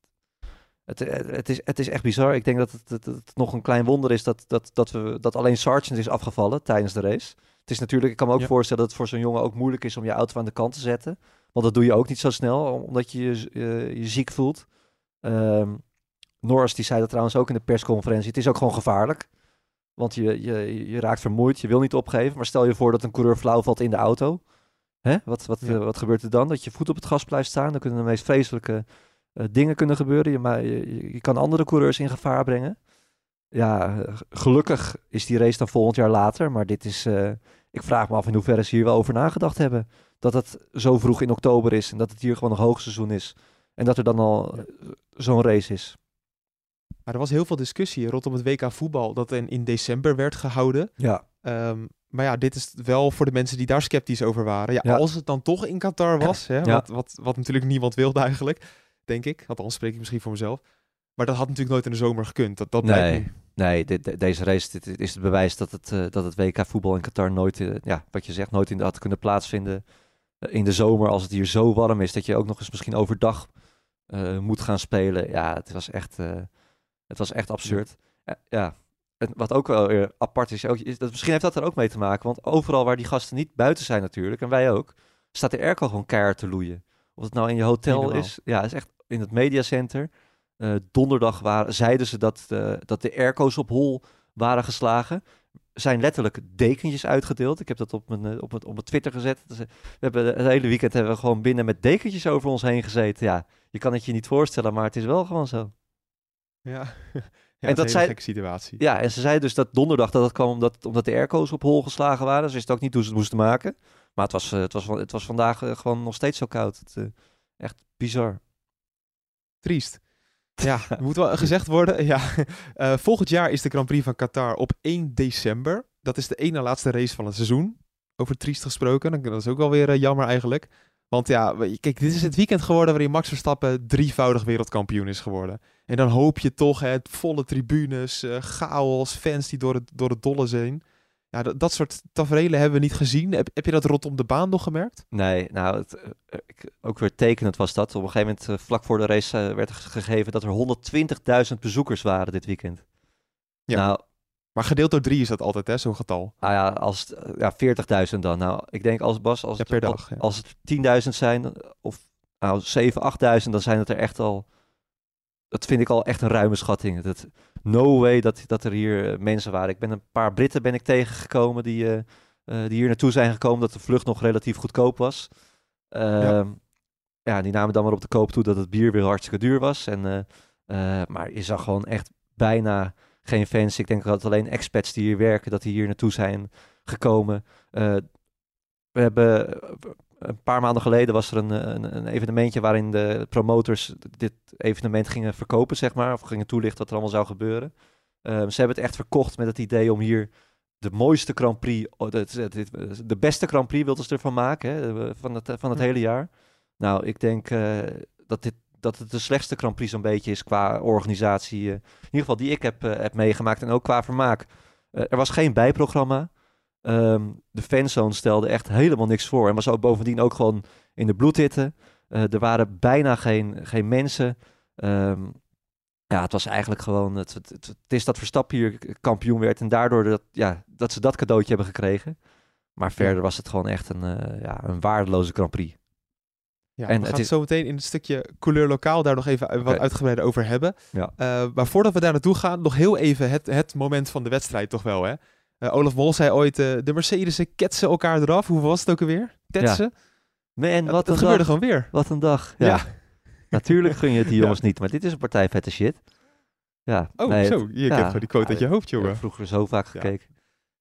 het, het, is, het is echt bizar. Ik denk dat het, het, het nog een klein wonder is dat, dat, dat, we, dat alleen Sargent is afgevallen tijdens de race. Het is natuurlijk, ik kan me ook Ja. voorstellen dat het voor zo'n jongen ook moeilijk is om je auto aan de kant te zetten. Want dat doe je ook niet zo snel, omdat je je, je, je ziek voelt. Ehm, Norris die zei dat trouwens ook in de persconferentie. Het is ook gewoon gevaarlijk. Want je, je, je raakt vermoeid, je wil niet opgeven. Maar stel je voor dat een coureur flauw valt in de auto. Hè? Wat, wat, Ja. eh, wat gebeurt er dan? Dat je voet op het gas blijft staan. Dan kunnen de meest vreselijke eh, dingen kunnen gebeuren. Je, maar je, je- kan andere coureurs in gevaar brengen. Ja, eh, gelukkig is die race dan volgend jaar later. Maar dit is... ik vraag me af in hoeverre ze hier wel over nagedacht hebben. Dat het zo vroeg in oktober is en dat het hier gewoon nog hoogseizoen is. En dat er dan al Ja. zo'n race is. Maar er was heel veel discussie rondom het WK voetbal dat in, in december werd gehouden. Ja, Ehm, maar ja, dit is wel voor de mensen die daar sceptisch over waren. Ja, Ja. als het dan toch in Qatar was, hè, Ja. wat, wat, wat natuurlijk niemand wilde eigenlijk, denk ik. Althans spreek ik misschien voor mezelf. Maar dat had natuurlijk nooit in de zomer gekund. Dat, dat Nee. nee, de- deze race dit, is het bewijs dat het, eh, dat het WK voetbal in Qatar nooit, eh, ja, wat je zegt, nooit in de had kunnen plaatsvinden. Eh, in de zomer, als het hier zo warm is, dat je ook nog eens misschien overdag moet gaan spelen. Ja, het was echt, het was echt absurd. Ja, wat ook wel weer apart is, ook, is dat, misschien heeft dat er ook mee te maken. Want overal waar die gasten niet buiten zijn natuurlijk, en wij ook, staat de airco gewoon keihard te loeien. Of het nou in je hotel is. Ja, is echt in het mediacenter. Eh, donderdag waren, zeiden ze dat, eh, dat de airco's op hol waren geslagen. Zijn letterlijk dekentjes uitgedeeld. Ik heb dat op mijn, eh, op op mijn Twitter gezet. Dus, we hebben het hele weekend hebben we gewoon binnen met dekentjes over ons heen gezeten. Ja, je kan het je niet voorstellen, maar het is wel gewoon zo. Ja, ja En dat dat is een zij- situatie. Ja, en ze zei dus dat donderdag dat het kwam omdat, omdat de airco's op hol geslagen waren. Ze wisten ook niet hoe ze het moesten maken. Maar het was, eh, het was, het was vandaag eh, gewoon nog steeds zo koud. Het, eh, echt bizar. Triest. Ja, het moet wel gezegd worden. Ja, volgend jaar is de Grand Prix van Qatar op 1 december. Dat is de ene laatste race van het seizoen. Over triest gesproken. Dat is ook wel weer jammer eigenlijk. Want ja, kijk, dit is het weekend geworden waarin Max Verstappen drievoudig wereldkampioen is geworden. En dan hoop je toch, hè, volle tribunes, eh, chaos, fans die door het, door het dolle zijn. Ja, dat, dat soort tafereelen hebben we niet gezien. Heb, heb je dat rondom de baan nog gemerkt? Nee, nou, het, eh, ook weer tekenend was dat. Op een gegeven moment, eh, vlak voor de race, werd er gegeven dat er 120.000 bezoekers waren dit weekend. Ja. Nou, Maar gedeeld door drie is dat altijd, hè, zo'n getal. nou ja, als het, ja, 40.000 dan. Nou, ik denk als Bas, als Ja, het, per al- dag, ja. als het 10.000 zijn, of nou, 7.000, 8.000, dan zijn het er echt al. Dat vind ik al echt een ruime schatting. Dat, no way dat, dat er hier eh, mensen waren. Ik ben een paar Britten ben ik tegengekomen die, eh, eh, die hier naartoe zijn gekomen, dat de vlucht nog relatief goedkoop was. Ehm, ja. die namen dan maar op de koop toe dat het bier weer hartstikke duur was. En, maar je zag gewoon echt bijna geen fans. Ik denk dat alleen expats die hier werken, dat die hier naartoe zijn gekomen. We hebben een paar maanden geleden was er een, een, een evenementje waarin de promotors dit evenement gingen verkopen, zeg maar. Of gingen toelichten wat er allemaal zou gebeuren. Ehm, ze hebben het echt verkocht met het idee om hier de mooiste Grand Prix, de, beste Grand Prix wilden ze ervan maken, hè, van het, van het hele jaar. Nou, ik denk eh, dat, dit, dat het de slechtste Grand Prix zo'n beetje is qua organisatie. eh, in ieder geval die ik heb, eh, heb meegemaakt en ook qua vermaak. Eh, er was geen bijprogramma. Ehm, de fanzone stelde echt helemaal niks voor. En was ook bovendien ook gewoon in de bloedhitte. Eh er waren bijna geen, geen mensen. Ehm, ja, het was eigenlijk gewoon... Het, het, het, is dat Verstappen hier kampioen werd. En daardoor dat, ja, dat ze dat cadeautje hebben gekregen. Maar verder was het gewoon echt een, eh, ja, een waardeloze Grand Prix. Ja, En we gaan het zo meteen in het stukje couleur lokaal daar nog even wat uitgebreider over hebben. Ja. Eh, maar voordat we daar naartoe gaan, nog heel even het, het moment van de wedstrijd toch wel, hè? Eh, Olaf Mol zei ooit, eh, de Mercedes'en ketsen elkaar eraf. Hoe was het ook alweer? Tetsen? Man, Het- wat het een gebeurde dag. gewoon weer. Wat een dag. Ja. Ja. Natuurlijk gun je het die Ja. jongens niet. Maar dit is een partij vette shit. Ja. Oh, nee, zo. Je ja. hebt gewoon die quote Ja, uit je hoofd, Ik heb jongen. vroeger zo vaak Ja. gekeken.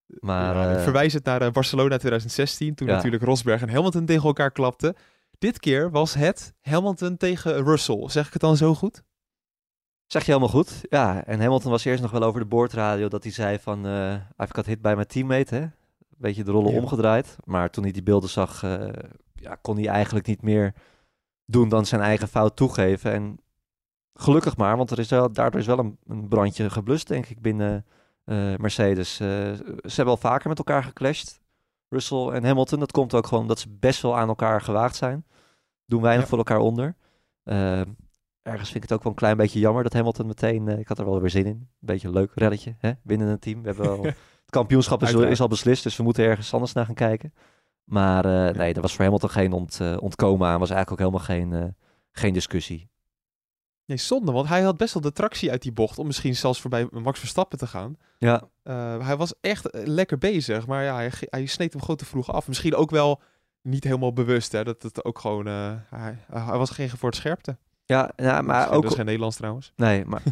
Maar Ja, eh, verwijs het naar Barcelona 2016, toen Ja. natuurlijk Rosberg en Hamilton tegen elkaar klapten. Dit keer was het Hamilton tegen Russell. Zeg ik het dan zo goed? Zeg je helemaal goed. Ja, en Hamilton was eerst nog wel over de boordradio dat hij zei van... eh I've got hit bij mijn teammate, hè. Beetje de rollen Ja. omgedraaid. Maar toen hij die beelden zag, eh, ja, kon hij eigenlijk niet meer doen dan zijn eigen fout toegeven. En gelukkig maar, want er is wel, daardoor is wel een, een brandje geblust, denk ik, binnen eh, Mercedes. Ze hebben al vaker met elkaar geclashed, Russell en Hamilton. Dat komt ook gewoon omdat ze best wel aan elkaar gewaagd zijn. Doen weinig Ja. voor elkaar onder. Ergens vind ik het ook wel een klein beetje jammer dat Hamilton meteen... eh, ik had er wel weer zin in. Een beetje een leuk relletje, hè? Binnen een team. We hebben wel... Het kampioenschap is, is al beslist, dus we moeten ergens anders naar gaan kijken. Maar eh, nee, er was voor Hamilton geen ont, eh, ontkomen aan. was eigenlijk ook helemaal geen, geen discussie. Nee, zonde, want hij had best wel de tractie uit die bocht om misschien zelfs voorbij Max Verstappen te gaan. Ja, hij was echt lekker bezig, maar ja, hij, sneed hem gewoon te vroeg af. Misschien ook wel niet helemaal bewust, hè. Dat het ook gewoon... hij, hij was geen voor het scherpte. Ja, ja maar dat is, ook... dat is geen Nederlands trouwens. Nee, maar,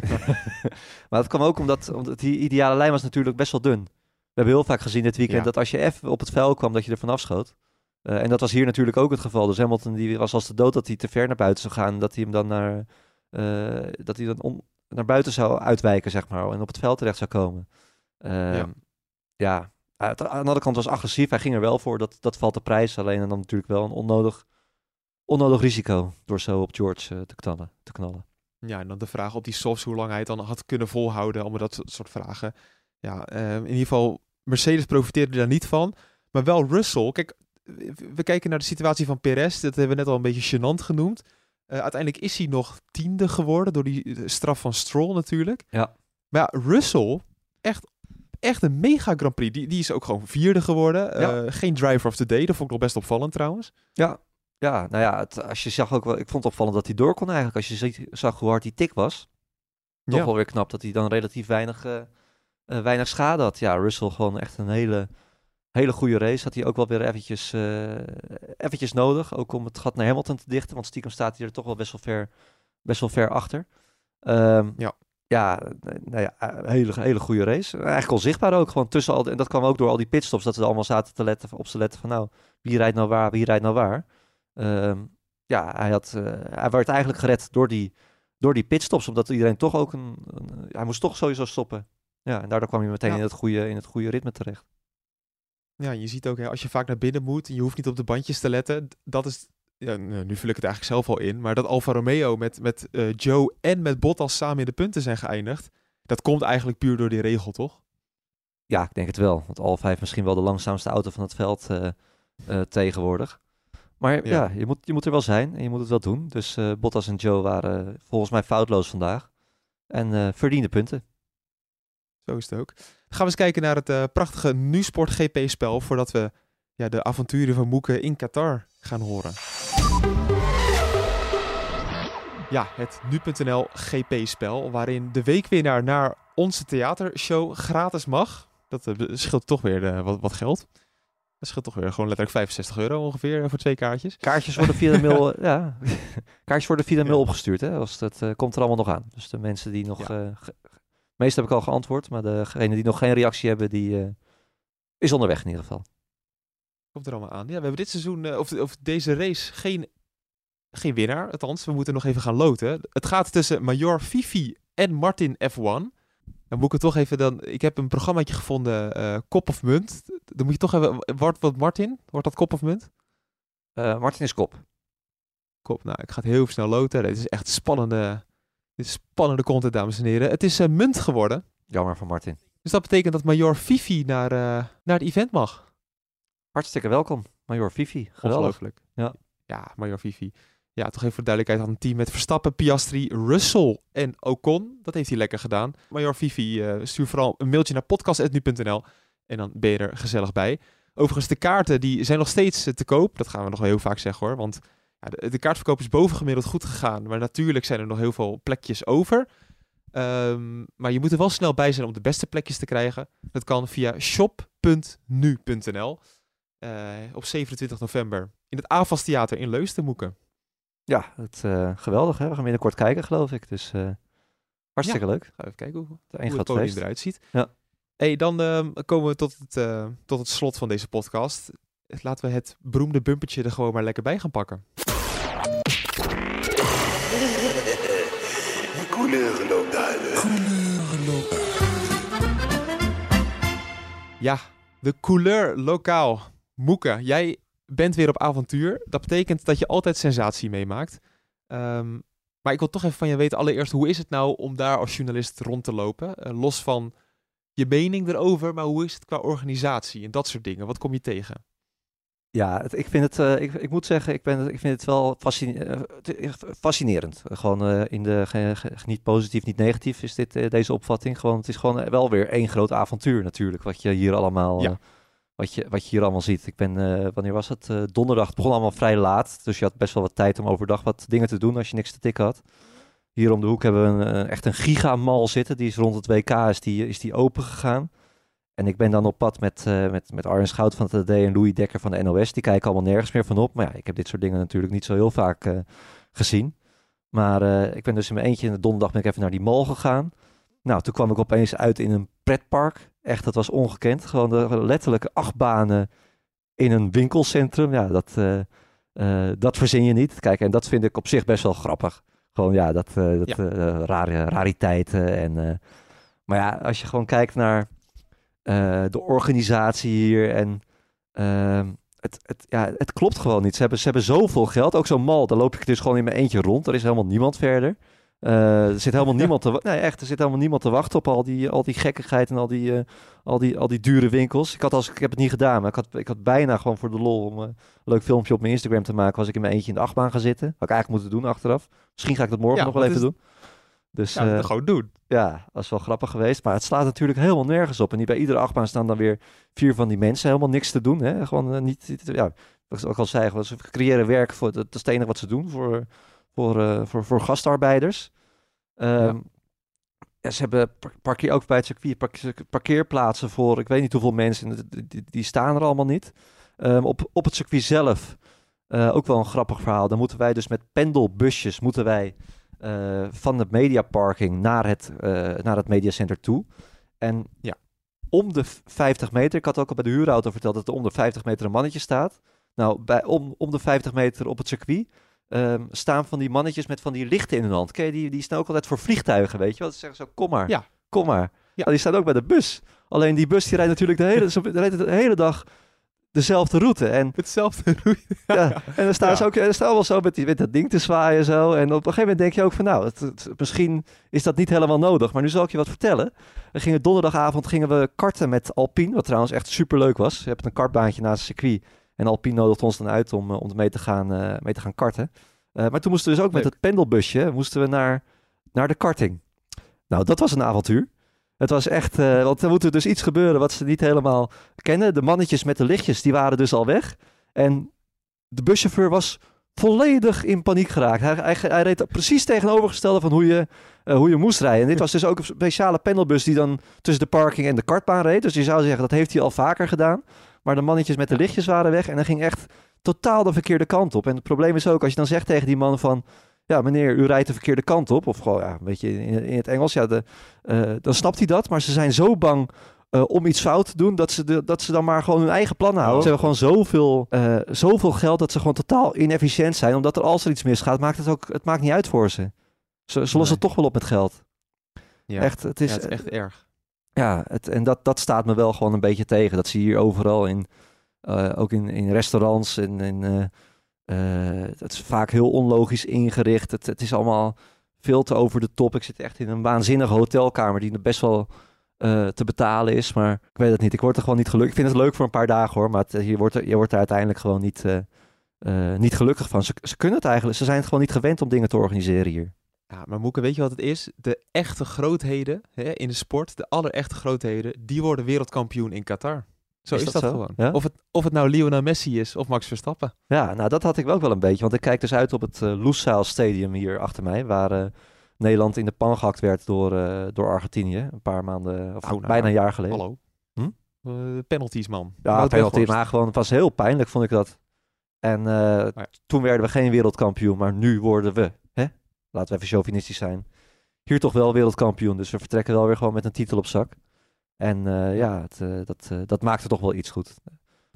maar dat kwam ook omdat, omdat die ideale lijn was natuurlijk best wel dun. We hebben heel vaak gezien dit weekend Ja. dat als je even op het vuil kwam, dat je er vanaf schoot. Eh, en dat was hier natuurlijk ook het geval. Dus Hamilton die was als de dood dat hij te ver naar buiten zou gaan. Dat hij hem dan naar, eh, dat hij dan om, naar buiten zou uitwijken, zeg maar. En op het veld terecht zou komen. Ehm, Ja. ja, aan de andere kant was agressief. Hij ging er wel voor. Dat, dat valt de prijs. Alleen dan natuurlijk wel een onnodig, onnodig risico. Door zo op George eh, te, knallen, te knallen. Ja, en dan de vraag op die softs, hoe lang hij het dan had kunnen volhouden. Allemaal dat soort vragen. Ja, eh, in ieder geval, Mercedes profiteerde daar niet van. Maar wel Russell. Kijk, we kijken naar de situatie van Perez. Dat hebben we net al een beetje gênant genoemd. Eh, uiteindelijk is hij nog tiende geworden door die eh, straf van Stroll natuurlijk. Ja. Maar ja, Russell, echt, echt een mega Grand Prix. Die, die is ook gewoon vierde geworden. Ja. Geen driver of the day. Dat vond ik nog best opvallend trouwens. Ja, ja nou ja, het, als je zag ook wel, ik vond het opvallend dat hij door kon eigenlijk. Als je ziet- zag hoe hard die tik was, toch Ja. wel weer knap dat hij dan relatief weinig, eh, eh, weinig schade had. Ja, Russell gewoon echt een hele, hele goede race. Had hij ook wel weer eventjes, eh, eventjes nodig, ook om het gat naar Hamilton te dichten. Want stiekem staat hij er toch wel best wel ver, best wel ver achter. Ehm, Ja. Ja, nou ja, hele, hele goede race. Eigenlijk al zichtbaar ook gewoon tussen al, en dat kwam ook door al die pitstops, dat ze allemaal zaten te letten, op te letten van nou, wie rijdt nou waar, wie rijdt nou waar. Ehm, ja, hij, had, eh, hij werd eigenlijk gered door die, door die pitstops, omdat iedereen toch ook een, een- hij moest toch sowieso stoppen. Ja, en daardoor kwam hij meteen Ja. in, het goede, in het goede ritme terecht. Ja, je ziet ook, hè, als je vaak naar binnen moet en je hoeft niet op de bandjes te letten, dat is, ja, nu vul ik het eigenlijk zelf al in, maar dat Alfa Romeo met, met eh, Joe en met Bottas samen in de punten zijn geëindigd, dat komt eigenlijk puur door die regel, toch? Ja, ik denk het wel. Want Alfa heeft misschien wel de langzaamste auto van het veld eh, tegenwoordig. Maar ja, Ja. je, moet, je moet er wel zijn en je moet het wel doen. Dus eh, Bottas en Joe waren eh, volgens mij foutloos vandaag. En eh verdiende punten. Zo is het ook. Dan gaan we eens kijken naar het eh, prachtige Nu-Sport GP-spel, voordat we ja, de avonturen van Moeke in Qatar gaan horen. Ja, het Nu.nl GP-spel, waarin de weekwinnaar naar onze theatershow gratis mag. Dat scheelt toch weer wat, wat geld. Dat scheelt toch weer gewoon letterlijk 65 euro ongeveer eh, voor twee kaartjes. Kaartjes worden via de mail, ja, kaartjes worden via de mail Ja. opgestuurd. Hè? Als dat eh, komt er allemaal nog aan. Dus de mensen die nog, Ja. eh, meest heb ik al geantwoord, maar degene die nog geen reactie hebben, die is onderweg in ieder geval. Komt er allemaal aan. Ja, we hebben dit seizoen, of, of deze race, geen, geen winnaar. Althans, we moeten nog even gaan loten. Het gaat tussen Major Fifi en Martin F1. Dan moet ik het toch even dan... Ik heb een programmaatje gevonden, eh, Kop of Munt. Dan moet je toch even... Wordt wat Martin? Wordt dat Kop of Munt? Eh, Martin is kop. Kop. Nou, ik ga het heel snel loten. Dit is echt spannende... Dit is spannende content, dames en heren. Het is eh, munt geworden. Jammer van Martin. Dus dat betekent dat Major Fifi naar, naar het event mag. Hartstikke welkom, Major Fifi. Geweldig. Ja. Ja, Major Fifi. Ja, toch even voor de duidelijkheid. Had een team met Verstappen, Piastri, Russell en Ocon. Dat heeft hij lekker gedaan. Major Fifi, eh, stuur vooral een mailtje naar podcast.nu.nl en dan ben je er gezellig bij. Overigens, de kaarten die zijn nog steeds eh, te koop. Dat gaan we nog wel heel vaak zeggen hoor. Want ja, de, kaartverkoop is bovengemiddeld goed gegaan. Maar natuurlijk zijn er nog heel veel plekjes over. Ehm, maar je moet er wel snel bij zijn om de beste plekjes te krijgen. Dat kan via shop.nu.nl. Eh, op 27 november in het AFAS Theater in Leusden, Moeken. Ja, het, eh, geweldig hè. We gaan binnenkort kijken geloof ik. Dus eh, hartstikke leuk. Ga even kijken hoe, Een hoe het podium eruit ziet. Ja. Hey, dan ehm, komen we tot het, eh, tot het slot van deze podcast. Laten we het beroemde bumpertje er gewoon maar lekker bij gaan pakken. Ja, de couleur lokaal. Moeke, jij bent weer op avontuur. Dat betekent dat je altijd sensatie meemaakt. Ehm, maar ik wil toch even van je weten, allereerst, hoe is het nou om daar als journalist rond te lopen? Eh, los van je mening erover, maar hoe is het qua organisatie en dat soort dingen? Wat kom je tegen? Ja, het- ik vind het, eh, ik, ik moet zeggen, ik, ben, ik vind het wel fascine- eh, fascinerend. Gewoon in de, ge- ge- niet positief, niet negatief is dit, deze opvatting. Gewoon, het is gewoon wel weer één groot avontuur natuurlijk, wat je hier allemaal, Ja. Wat je, wat je hier allemaal ziet. Ik ben, eh, wanneer was het? Eh, donderdag, het begon allemaal vrij laat, dus je had best wel wat tijd om overdag wat dingen te doen als je niks te tikken had. Hier om de hoek hebben we een, eh, echt een gigamal zitten, die is rond het WK, is die, is die open gegaan. En ik ben dan op pad met, met, met Arjen Schout van het AD en Louis Dekker van de NOS. Die kijken allemaal nergens meer van op. Maar ja, ik heb dit soort dingen natuurlijk niet zo heel vaak gezien. Maar ik ben dus in mijn eentje in de donderdag ben ik even naar die mall gegaan. Nou, toen kwam ik opeens uit in een pretpark. Echt, dat was ongekend. Gewoon de letterlijke achtbanen in een winkelcentrum. Ja, dat, eh, eh, dat verzin je niet. Kijk, en dat vind ik op zich best wel grappig. Gewoon ja, dat, eh, dat Ja. rare, rariteiten. En, maar ja, als je gewoon kijkt naar de organisatie hier en ehm, het, het, ja, het klopt gewoon niet. Ze hebben, ze hebben zoveel geld. Ook zo'n mal, daar loop ik dus gewoon in mijn eentje rond. Er is helemaal niemand verder. Eh, er zit helemaal niemand te nee, echt, er zit helemaal niemand te wachten op al die, al die gekkigheid en al die, eh, al, die, al die dure winkels. Ik, had als, ik heb het niet gedaan, maar ik had, ik had bijna gewoon voor de lol om eh, een leuk filmpje op mijn Instagram te maken. Was ik in mijn eentje in de achtbaan gaan zitten. Had ik eigenlijk moeten doen achteraf. Misschien ga ik dat morgen Ja, nog wel even is- doen. Dus Ja, dat gewoon doen. ja, dat is wel grappig geweest. Maar het slaat natuurlijk helemaal nergens op. En niet bij iedere achtbaan staan dan weer vier van die mensen helemaal niks te doen. Hè? Gewoon niet, niet- ja, wat ik ook al zei, ze creëren werk voor, dat is het enige wat ze doen voor, voor, voor, voor gastarbeiders. Ehm, ja, ze hebben par- parkeer, ook bij het circuit park- parkeerplaatsen voor ik weet niet hoeveel mensen. en die, die, staan er allemaal niet. Ehm, op, op het circuit zelf eh, ook wel een grappig verhaal. Dan moeten wij dus met pendelbusjes moeten wij eh, van het mediaparking naar het, eh naar het mediacenter toe. En Ja. om de v- 50 meter, ik had ook al bij de huurauto verteld dat er om de 50 meter een mannetje staat. Nou, bij, om, om de 50 meter op het circuit ehm, staan van die mannetjes met van die lichten in hun hand. Ken je, die, die staan ook altijd voor vliegtuigen, weet je wel? Ze zeggen zo, kom maar, Ja. kom maar. Ja. Ja. die staan ook bij de bus. Alleen die bus die rijdt natuurlijk de hele, de hele dag dezelfde route. En Hetzelfde roei. ja, en dan staan Ja. ze ook er staan wel zo met, die, met dat ding te zwaaien en zo. En op een gegeven moment denk je ook van nou, het, het- misschien is dat niet helemaal nodig. Maar nu zal ik je wat vertellen. We gingen donderdagavond gingen we karten met Alpine, wat trouwens echt super leuk was. Je hebt een kartbaantje naast het circuit. En Alpine nodigt ons dan uit om, eh, om mee, te gaan, eh, mee te gaan karten. Eh, maar toen moesten we dus ook met het pendelbusje moesten we naar, naar de karting. Nou, dat was een avontuur. Het was echt, want er moet er dus iets gebeuren wat ze niet helemaal kennen. De mannetjes met de lichtjes, die waren dus al weg. En de buschauffeur was volledig in paniek geraakt. Hij, hij, hij reed precies tegenovergestelde van hoe je, hoe je moest rijden. En dit was dus ook een speciale pendelbus die dan tussen de parking en de kartbaan reed. Dus je zou zeggen, dat heeft hij al vaker gedaan. Maar de mannetjes met de lichtjes waren weg en hij ging echt totaal de verkeerde kant op. En het probleem is ook, als je dan zegt tegen die man van... Ja, meneer, u rijdt de verkeerde kant op. Of gewoon, ja, een beetje in, in het Engels. Ja, de, eh, dan snapt hij dat. Maar ze zijn zo bang eh, om iets fout te doen, dat ze, de, dat ze dan maar gewoon hun eigen plan houden. Oh. Ze hebben gewoon zoveel, eh, zoveel geld dat ze gewoon totaal inefficiënt zijn. Omdat er als er iets misgaat, maakt het ook, het maakt niet uit voor ze. Ze, ze lossen Nee. het toch wel op met geld. Ja. Echt, het is, ja, het is echt erg. Ja, het, en dat, dat staat me wel gewoon een beetje tegen. Dat zie je hier overal in, eh, ook in, in restaurants. En, in, eh, eh, het is vaak heel onlogisch ingericht. Het, het is allemaal veel te over de top. Ik zit echt in een waanzinnige hotelkamer die best wel te betalen is. Maar ik weet het niet. Ik word er gewoon niet gelukkig. Ik vind het leuk voor een paar dagen hoor. Maar het, je, wordt er, je wordt er uiteindelijk gewoon niet, niet gelukkig van. Ze, ze kunnen het eigenlijk. Ze zijn het gewoon niet gewend om dingen te organiseren hier. Ja, maar Moeke, weet je wat het is? De echte grootheden hè, in de sport, de allerechte grootheden, die worden wereldkampioen in Qatar. Zo Is is, dat dat, zo? gewoon. Ja? Of, het, of het nou Lionel Messi is of Max Verstappen. Ja, nou dat had ik ook wel een beetje. Want ik kijk dus uit op het eh Lusail Stadium hier achter mij. Waar eh, Nederland in de pan gehakt werd door, eh, door Argentinië. Een paar maanden, of Nou, nou, bijna een jaar geleden. Hallo. Hm? Penalties, man. Ja, Wout penalty. Maar gewoon, het was heel pijnlijk vond ik dat. En ja. toen werden we geen wereldkampioen. Maar nu worden we? Laten we even chauvinistisch zijn. Hier toch wel wereldkampioen. Dus we vertrekken wel weer gewoon met een titel op zak. En eh, ja, het, eh, dat, eh, dat maakte toch wel iets goed.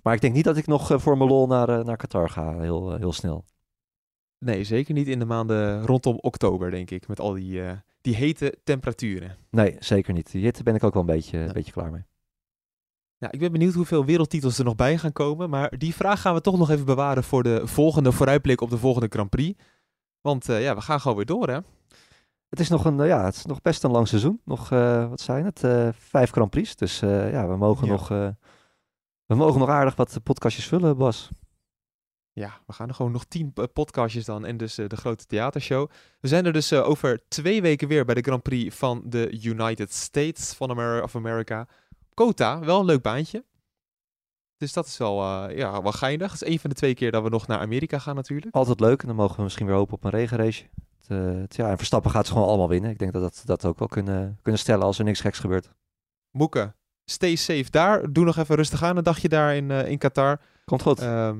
Maar ik denk niet dat ik nog voor mijn lol naar, naar Qatar ga, heel, heel snel. Nee, zeker niet in de maanden rondom oktober, denk ik. Met al die, die hete temperaturen. Nee, zeker niet. Die hitte ben ik ook wel een beetje, een beetje klaar mee. Ja, ik ben benieuwd hoeveel wereldtitels er nog bij gaan komen. Maar die vraag gaan we toch nog even bewaren voor de volgende vooruitblik op de volgende Grand Prix. Want eh, ja, we gaan gewoon weer door, hè? Het is nog een, eh, ja, het is nog best een lang seizoen. Nog, eh, wat zijn het? Vijf Grand Prix. Dus ja, we mogen, Ja. nog, we mogen nog aardig wat podcastjes vullen, Bas. Ja, we gaan er gewoon nog tien podcastjes dan en dus de grote theatershow. We zijn er dus over twee weken weer bij de Grand Prix van de United States van Amer of America. Kota, wel een leuk baantje. Dus dat is wel, eh, ja, wel geinig. Het is een van de twee keer dat we nog naar Amerika gaan natuurlijk. Altijd leuk. En dan mogen we misschien weer hopen op een regenrace. Het, eh, het- ja, en Verstappen gaat ze gewoon allemaal winnen. Ik denk dat dat, dat ook wel kunnen, kunnen stellen als er niks geks gebeurt. Moeke, stay safe daar. Doe nog even rustig aan een dagje daar in, eh, in Qatar. Komt goed. Ehm,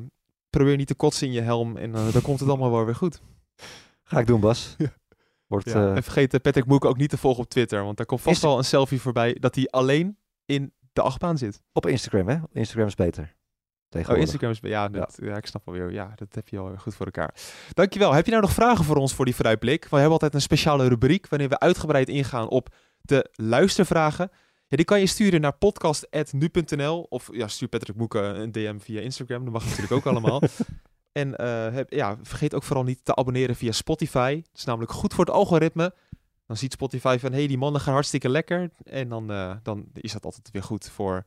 probeer niet te kotsen in je helm en dan komt het allemaal wel weer goed. Ga ik doen, Bas. Wordt, Ja. En vergeet Patrick Moek ook niet te volgen op Twitter. Want daar komt vast Is- wel een selfie voorbij dat hij alleen in de achtbaan zit. op Instagram, hè? Instagram is beter. Oh. Instagram is... Ja, dat, ja. ik snap wel weer. Ja, dat heb je al goed voor elkaar. Dankjewel. Heb je nou nog vragen voor ons voor die vooruitblik? We hebben altijd een speciale rubriek waarin we uitgebreid ingaan op de luistervragen. Ja, die kan je sturen naar podcast.nu.nl of ja, stuur Patrick Moeken een DM via Instagram. Dat mag natuurlijk ook allemaal. En eh, heb, ja, vergeet ook vooral niet te abonneren via Spotify. Dat is namelijk goed voor het algoritme. Dan ziet Spotify van, hé, hey, die mannen gaan hartstikke lekker. En dan, eh, dan is dat altijd weer goed voor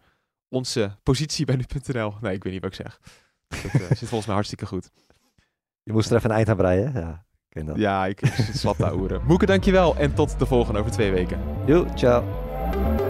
onze positie bij nu.nl. Nee, ik weet niet wat ik zeg. Dat eh, zit volgens mij hartstikke goed. Je moest er even een eind aan breien? Ja, ik ken dat. Ja, ik, ik zit slap te ouwen. Moeke, dankjewel. En tot de volgende over twee weken. Doei, ciao.